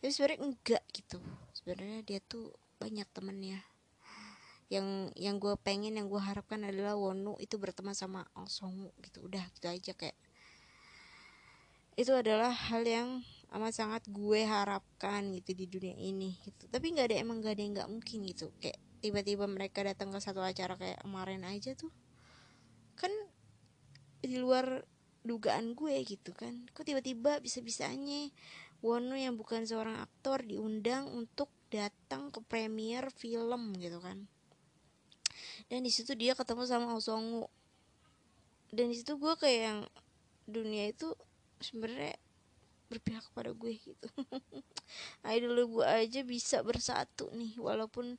Tapi sebenarnya enggak gitu. Sebenarnya dia tuh banyak temennya yang yang gue pengen yang gue harapkan adalah Wonu itu berteman sama Oh Songu gitu. Udah gitu aja kayak itu adalah hal yang amat sangat gue harapkan gitu di dunia ini gitu. Tapi nggak ada emang nggak ada yang nggak mungkin gitu. Kayak tiba-tiba mereka datang ke satu acara kayak kemarin aja tuh kan di luar dugaan gue gitu kan. Kok tiba-tiba bisa-bisanya Wono yang bukan seorang aktor diundang untuk datang ke premier film gitu kan dan di situ dia ketemu sama Osongu. Dan di situ gue kayak yang dunia itu sebenarnya berpihak kepada gue gitu. (laughs) Idol gue aja bisa bersatu nih walaupun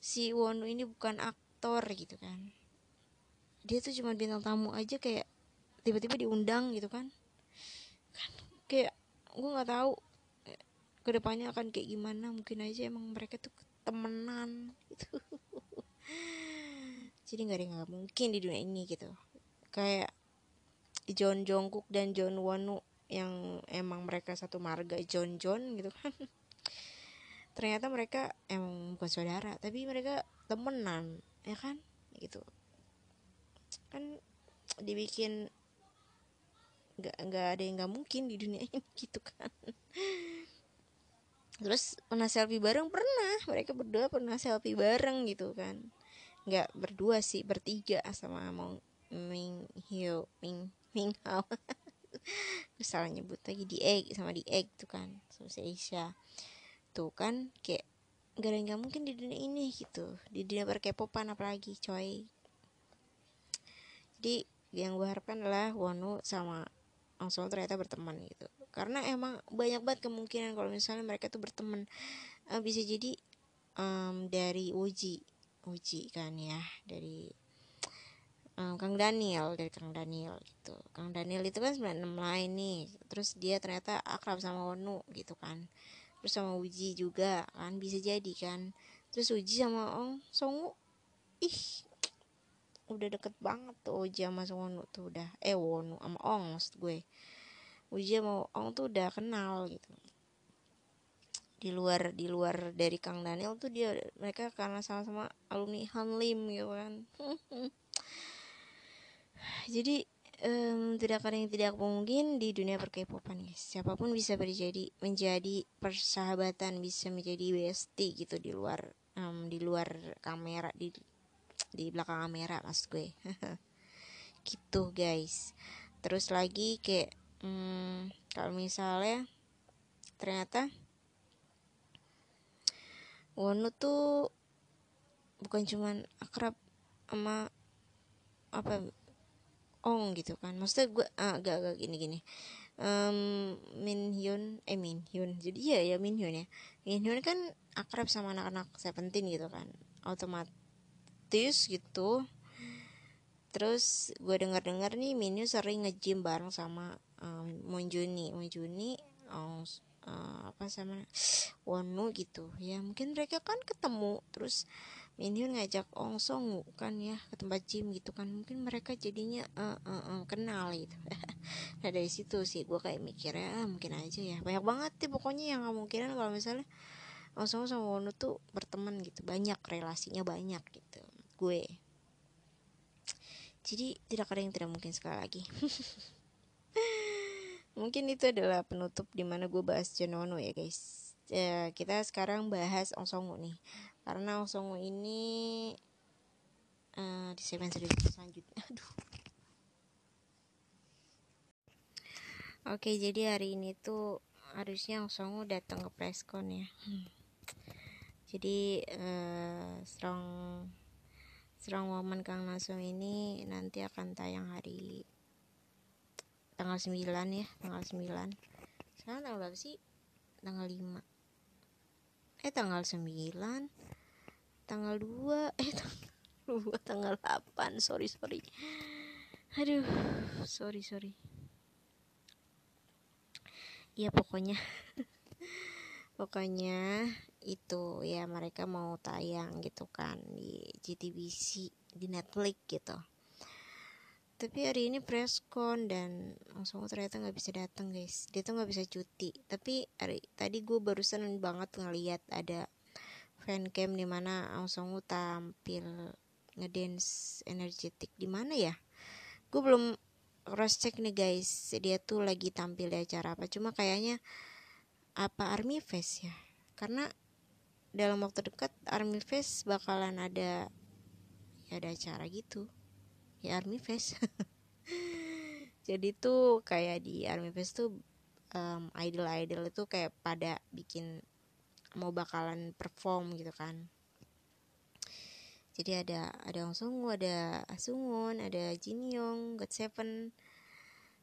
si Wonu ini bukan aktor gitu kan. Dia tuh cuma bintang tamu aja kayak tiba-tiba diundang gitu kan. Kan kayak gue nggak tahu ke depannya akan kayak gimana. Mungkin aja emang mereka tuh temenan gitu (laughs) jadi nggak ada yang nggak mungkin di dunia ini gitu. Kayak John Jungkook dan John Wonu yang emang mereka satu marga John John gitu kan. (laughs) Ternyata mereka emang bukan saudara tapi mereka temenan ya kan? Gitu. Kan dibikin nggak nggak ada yang nggak mungkin di dunia ini (laughs) gitu kan. Terus pernah selfie bareng? Pernah. Mereka berdua pernah selfie bareng gitu kan nggak berdua sih bertiga sama mau Ming Hyo Ming Ming Hao. (laughs) Salah nyebut lagi di egg sama di egg tuh kan sama si Asia tuh kan kayak gak ada mungkin di dunia ini gitu. Di dunia perkepopan apalagi coy. Jadi yang gue harapkan adalah Wonu sama langsung ternyata berteman gitu. Karena emang banyak banget kemungkinan kalau misalnya mereka tuh berteman. Uh, bisa jadi um, dari Uji Uji kan ya dari um, Kang Daniel dari Kang Daniel gitu. Kang Daniel itu kan 96 lain nih. Terus dia ternyata akrab sama Wonu gitu kan. Terus sama Uji juga kan bisa jadi kan. Terus Uji sama Ong Songu ih udah deket banget tuh Uji sama Wonu tuh udah. Eh Wonu sama Ong maksud gue. Uji mau Ong tuh udah kenal gitu di luar di luar dari Kang Daniel tuh dia mereka karena sama-sama alumni Hanlim gitu kan. (laughs) Jadi um, tidak ada yang tidak mungkin di dunia perkepopan guys. Siapa pun bisa terjadi menjadi persahabatan bisa menjadi bestie gitu di luar um, di luar kamera di di belakang kamera mas gue. (laughs) Gitu guys. Terus lagi kayak hmm, kalau misalnya ternyata Wonu tuh bukan cuman akrab sama apa Ong gitu kan. Maksudnya gue ah, agak agak gini gini. Um, Min Hyun eh Min Hyun. Jadi ya ya Min Hyun ya. Min Hyun kan akrab sama anak-anak Seventeen gitu kan. Otomatis gitu. Terus gue dengar dengar nih Min Hyun sering nge-gym bareng sama um, Monjuni Monjuni um, uh, apa sama Wonu gitu. Ya mungkin mereka kan ketemu terus Minhyun ngajak Ong Song kan ya ke tempat gym gitu kan. Mungkin mereka jadinya uh, uh, uh, kenal gitu. (laughs) Nah dari situ sih gue kayak mikirnya ah, mungkin aja ya. Banyak banget sih pokoknya yang kemungkinan kalau misalnya Ong Song sama Wonu tuh berteman gitu. Banyak relasinya banyak gitu gue. Jadi tidak ada yang tidak mungkin sekali lagi (laughs) mungkin itu adalah penutup di mana gue bahas Jonono ya guys. Ya, kita sekarang bahas Ongsongu nih. Karena Ongsongu ini uh, di segmen selanjutnya. Aduh. Oke jadi hari ini tuh harusnya Ongsongu datang ke preskon ya. Hmm. jadi uh, strong strong woman Kang Nasung ini nanti akan tayang hari tanggal 9 ya tanggal 9 sekarang tanggal berapa sih? Tanggal 5 eh tanggal 9 tanggal 2 (laughs) eh tanggal 2 tanggal 8 sorry sorry. Aduh sorry sorry. Ya pokoknya. (laughs) Pokoknya itu ya mereka mau tayang gitu kan di GTBC di Netflix gitu tapi hari ini preskon dan langsung ternyata nggak bisa datang guys. Dia tuh nggak bisa cuti. Tapi hari tadi gue barusan banget ngeliat ada fan cam di mana langsung tampil ngedance energetik di mana ya? Gue belum cross check nih guys. Dia tuh lagi tampil di acara apa? Cuma kayaknya apa Army Fest ya? Karena dalam waktu dekat Army Fest bakalan ada ya ada acara gitu ya Army Fest. (laughs) Jadi tuh kayak di Army Fest tuh um, idol-idol itu kayak pada bikin mau bakalan perform gitu kan. Jadi ada ada Ong Sungu, ada Asungun, ada Jin Yong, God Seven,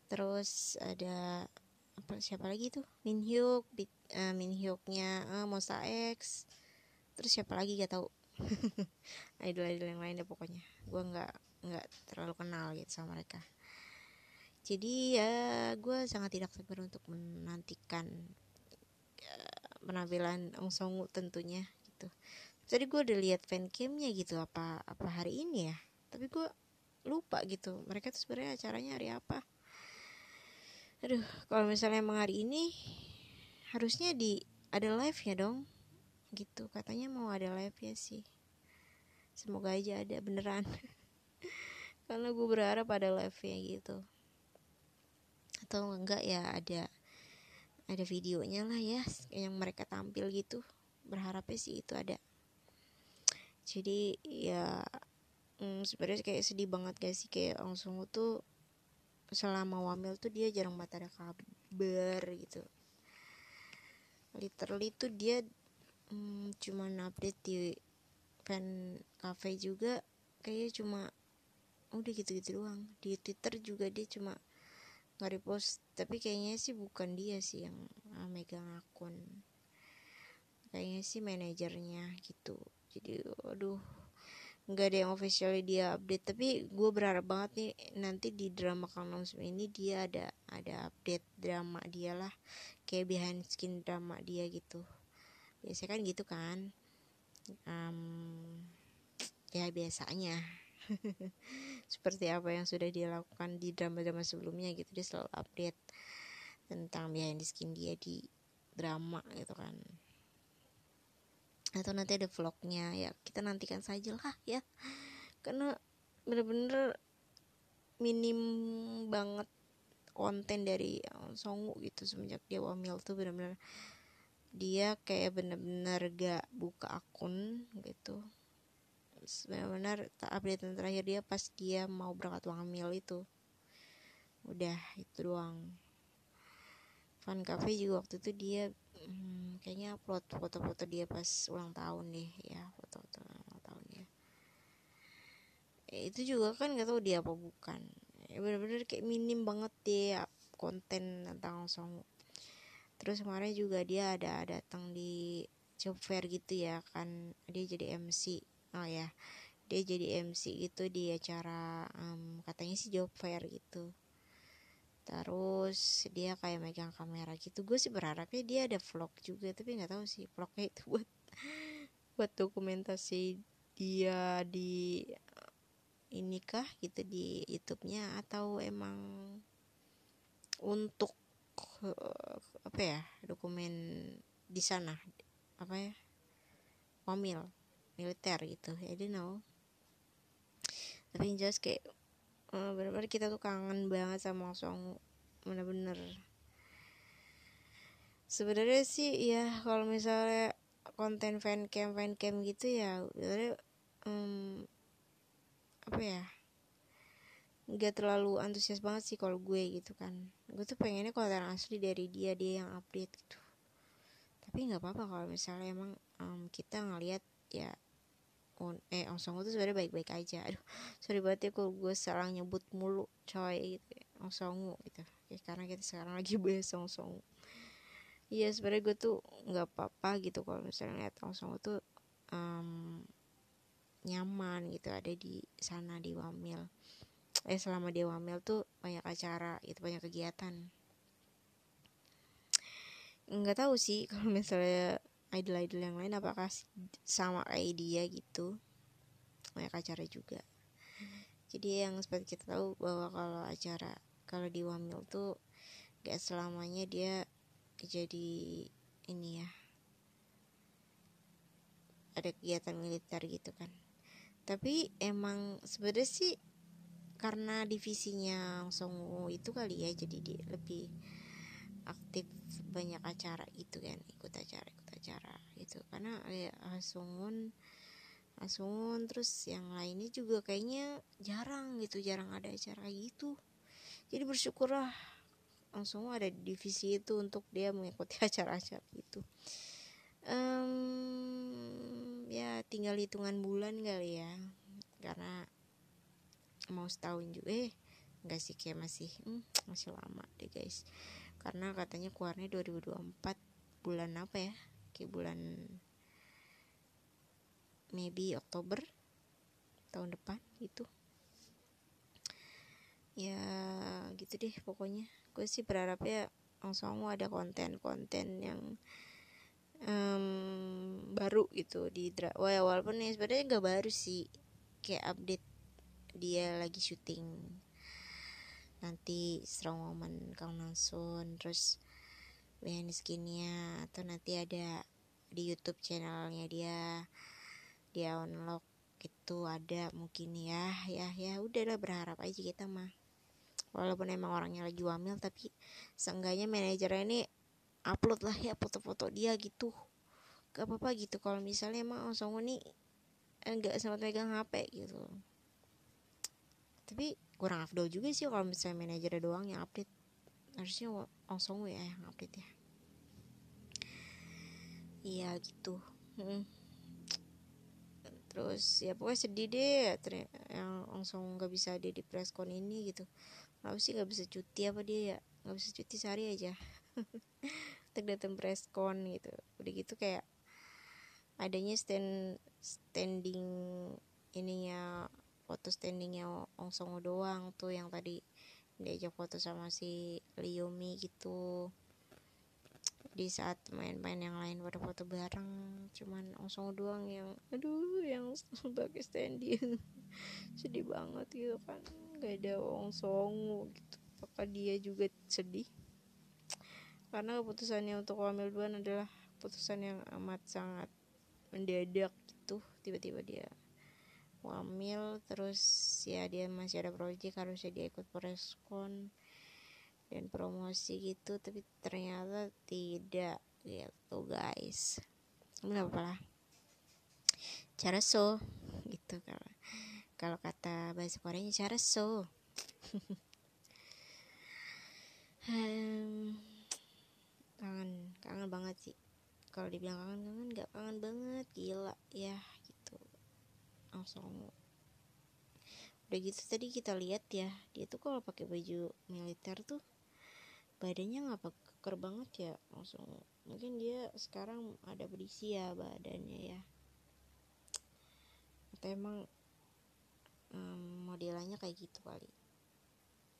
terus ada apa siapa lagi tuh? Min Hyuk, uh, Min Hyuknya uh, Monsta X, terus siapa lagi? Gak tau. (laughs) Idol-idol yang lain deh pokoknya. Gue nggak nggak terlalu kenal gitu sama mereka. Jadi ya gue sangat tidak sabar untuk menantikan uh, penampilan Ong Songu tentunya gitu. Tadi gue udah lihat fancamnya gitu apa apa hari ini ya? Tapi gue lupa gitu mereka tuh sebenarnya acaranya hari apa. Aduh kalau misalnya emang hari ini harusnya di ada live ya dong gitu. Katanya mau ada live ya sih. Semoga aja ada beneran (laughs) karena gue berharap ada live nya gitu. Atau enggak ya ada ada videonya lah ya yang mereka tampil gitu. Berharapnya sih itu ada. Jadi ya hmm, sebenarnya kayak sedih banget guys sih? Kayak langsung tuh selama wamil tuh dia jarang banget ada kabar gitu. Literally tuh dia hmm, cuma update di fan cafe juga. Kayaknya cuma udah gitu-gitu doang. Di twitter juga dia cuma nggak repost tapi kayaknya sih bukan dia sih yang uh, megang akun. Kayaknya sih manajernya gitu. Jadi aduh nggak ada yang officially dia update. Tapi gue berharap banget nih nanti di drama Kang ini dia ada ada update drama dia lah. Kayak behind skin drama dia gitu. Biasanya kan gitu kan. Um, ya biasanya (laughs) seperti apa yang sudah dilakukan di drama-drama sebelumnya gitu. Dia selalu update tentang behind the skin dia di drama gitu kan. Atau nanti ada vlognya. Ya kita nantikan saja lah ya. Karena bener-bener minim banget konten dari Songu gitu semenjak dia wamil tuh bener-bener dia kayak bener-bener gak buka akun gitu benar-benar update terakhir dia pas dia mau berangkat hamil itu. Udah itu doang. Fan Cafe juga waktu itu dia hmm, kayaknya upload foto-foto dia pas ulang tahun deh ya foto-foto ulang tahun dia. Ya, itu juga kan gak tahu dia apa bukan. Ya, bener-bener kayak minim banget dia konten tentang song terus kemarin juga dia ada datang di job fair gitu ya kan dia jadi MC oh ya. Dia jadi MC gitu di acara um, katanya sih job fair gitu. Terus dia kayak megang kamera gitu. Gue sih berharapnya dia ada vlog juga tapi nggak tahu sih vlognya itu (laughs) buat buat dokumentasi dia di ini kah gitu di YouTube-nya atau emang untuk uh, apa ya dokumen di sana apa ya wamil militer gitu. I don't know tapi yang jelas kayak uh, benar-benar kita tuh kangen banget sama Song. Bener-bener. Sebenarnya sih ya kalau misalnya konten fan cam fan cam gitu ya sebenarnya um, apa ya nggak terlalu antusias banget sih kalau gue gitu kan. Gue tuh pengennya konten asli dari dia dia yang update gitu. Tapi nggak apa-apa kalau misalnya emang um, kita ngelihat ya on eh Ong Song tuh sebenarnya baik-baik aja. Aduh sorry banget ya kalau gue salah nyebut mulu coy gitu Song gitu. Ya, karena kita sekarang lagi (laughs) bahas Song iya sebenarnya gue tuh nggak apa-apa gitu kalau misalnya lihat Ong Song tuh um, nyaman gitu ada di sana di Wamil. Eh selama di Wamil tuh banyak acara gitu banyak kegiatan. Nggak tahu sih kalau misalnya idol-idol yang lain apakah sama kayak dia gitu? Banyak acara juga. Jadi yang seperti kita tahu bahwa kalau acara kalau di Wamil tuh gak selamanya dia jadi ini ya ada kegiatan militer gitu kan. Tapi emang sebenarnya sih karena divisinya Songu itu kali ya jadi dia lebih aktif banyak acara gitu kan ikut acara acara gitu. Karena ya Asungun Asungun terus yang lainnya juga kayaknya jarang gitu jarang ada acara gitu. Jadi bersyukurlah langsung ada di divisi itu untuk dia mengikuti (laughs) acara-acara itu. Um, ya tinggal hitungan bulan kali ya. Karena mau setahun juga eh enggak sih kayak masih hmm, masih lama deh guys. Karena katanya keluarnya 2024 bulan apa ya kayak bulan maybe Oktober tahun depan gitu. Ya gitu deh pokoknya. Gue sih berharapnya langsung ada konten-konten yang um, baru gitu di dra Wah, walaupun ya sebenarnya nggak baru sih kayak update dia lagi syuting. Nanti strong woman kang Nasun terus behind skinnya atau nanti ada di YouTube channelnya dia dia unlock itu ada mungkin ya ya ya udahlah berharap aja kita mah. Walaupun emang orangnya lagi wamil tapi seenggaknya manajernya ini upload lah ya foto-foto dia gitu. Gak apa-apa gitu kalau misalnya emang langsung ini enggak sempat megang HP gitu. Tapi kurang afdol juga sih kalau misalnya manajernya doang yang update. Harusnya langsung ya yang update ya iya gitu. Hmm. terus ya pokoknya sedih deh yang langsung nggak bisa ada di preskon ini gitu. Kenapa sih nggak bisa cuti apa dia ya? Nggak bisa cuti sehari aja. (laughs) Untuk datang preskon gitu. Udah gitu kayak adanya stand standing ininya foto standingnya Ong Songo doang tuh yang tadi diajak foto sama si Liomi gitu di saat main-main yang lain pada foto bareng cuman langsung doang yang aduh yang (laughs) sebagai standing (laughs) sedih banget gitu kan gak ada Wong Songo gitu. Apakah dia juga sedih? Karena keputusannya untuk hamil duluan adalah keputusan yang amat sangat mendadak gitu. Tiba-tiba dia hamil terus ya dia masih ada proyek harusnya dia ikut preskon dan promosi gitu tapi ternyata tidak gitu guys. Kenapa lah. Cara so gitu kalau kalau kata bahasa Koreanya cara so. (laughs) Kangen kangen banget sih. Kalau dibilang kangen kangen nggak kangen banget gila ya gitu. Langsung. Udah gitu tadi kita lihat ya dia tuh kalau pakai baju militer tuh badannya nggak keker banget ya langsung. Mungkin dia sekarang ada berisi ya badannya ya. Atau emang um, modelannya kayak gitu kali.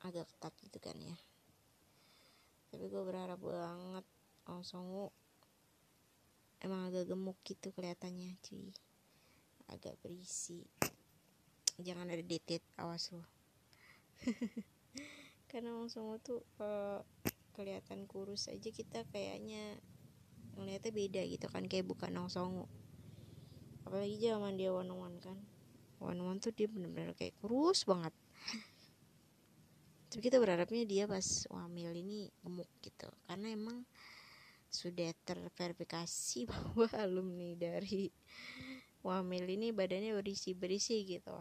Agak ketat gitu kan ya. Tapi gue berharap banget langsung emang agak gemuk gitu kelihatannya cuy. Agak berisi. Jangan ada detet awas lo (laughs) karena langsung tuh uh, kelihatan kurus aja kita kayaknya ngeliatnya beda gitu kan kayak bukan Nong Songo. Apalagi zaman dia one one kan. One one tuh dia bener-bener kayak kurus banget. Tapi kita berharapnya dia pas hamil ini gemuk gitu. Karena emang sudah terverifikasi (laughs) bahwa alumni dari wamil ini badannya berisi berisi gitu.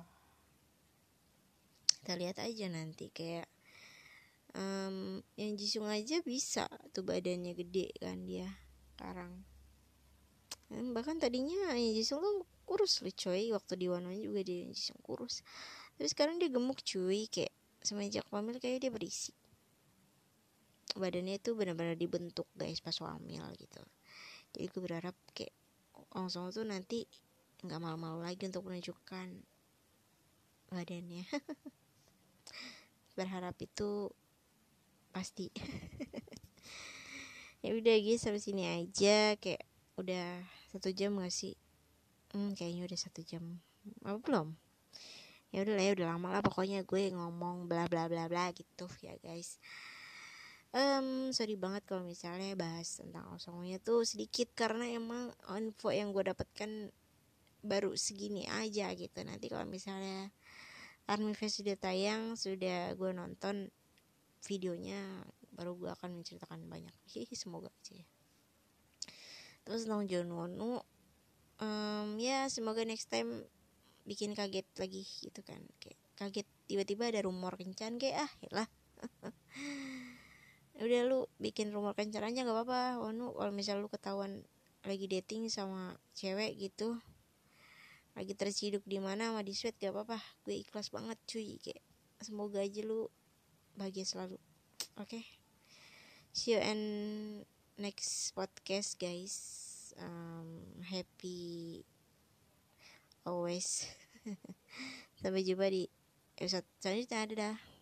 Kita lihat aja nanti kayak um, yang Jisung aja bisa tuh badannya gede kan dia sekarang dan bahkan tadinya yang Jisung tuh kurus loh coy waktu di One juga dia Jisung kurus. Tapi sekarang dia gemuk cuy kayak semenjak hamil kayak dia berisi badannya itu benar-benar dibentuk guys pas hamil gitu. Jadi gue berharap kayak langsung tuh nanti nggak malu-malu lagi untuk menunjukkan badannya. (laughs) Berharap itu pasti. (laughs) Ya udah guys sampai sini aja. Kayak udah satu jam gak sih? Hmm, kayaknya udah satu jam. Apa belum? Ya udah lah ya udah lama lah pokoknya gue ngomong bla bla bla bla gitu ya guys. Um, sorry banget kalau misalnya bahas tentang osongnya tuh sedikit karena emang info yang gue dapatkan baru segini aja gitu. Nanti kalau misalnya Army Fest sudah tayang sudah gue nonton videonya baru gue akan menceritakan banyak. (laughs) Hihi semoga aja ya. Terus tentang John Wonu um, ya semoga next time bikin kaget lagi gitu kan. Kayak kaget tiba-tiba ada rumor kencan kayak ah lah. (laughs) Udah lu bikin rumor kencan aja nggak apa-apa Wonu kalau misal lu ketahuan lagi dating sama cewek gitu lagi terciduk di mana sama di sweat gak apa-apa. Gue ikhlas banget cuy. Kayak semoga aja lu bahagia selalu. Oke. Okay? see you in next podcast guys. Um, happy always. (laughs) Sampai jumpa di episode selanjutnya. Dadah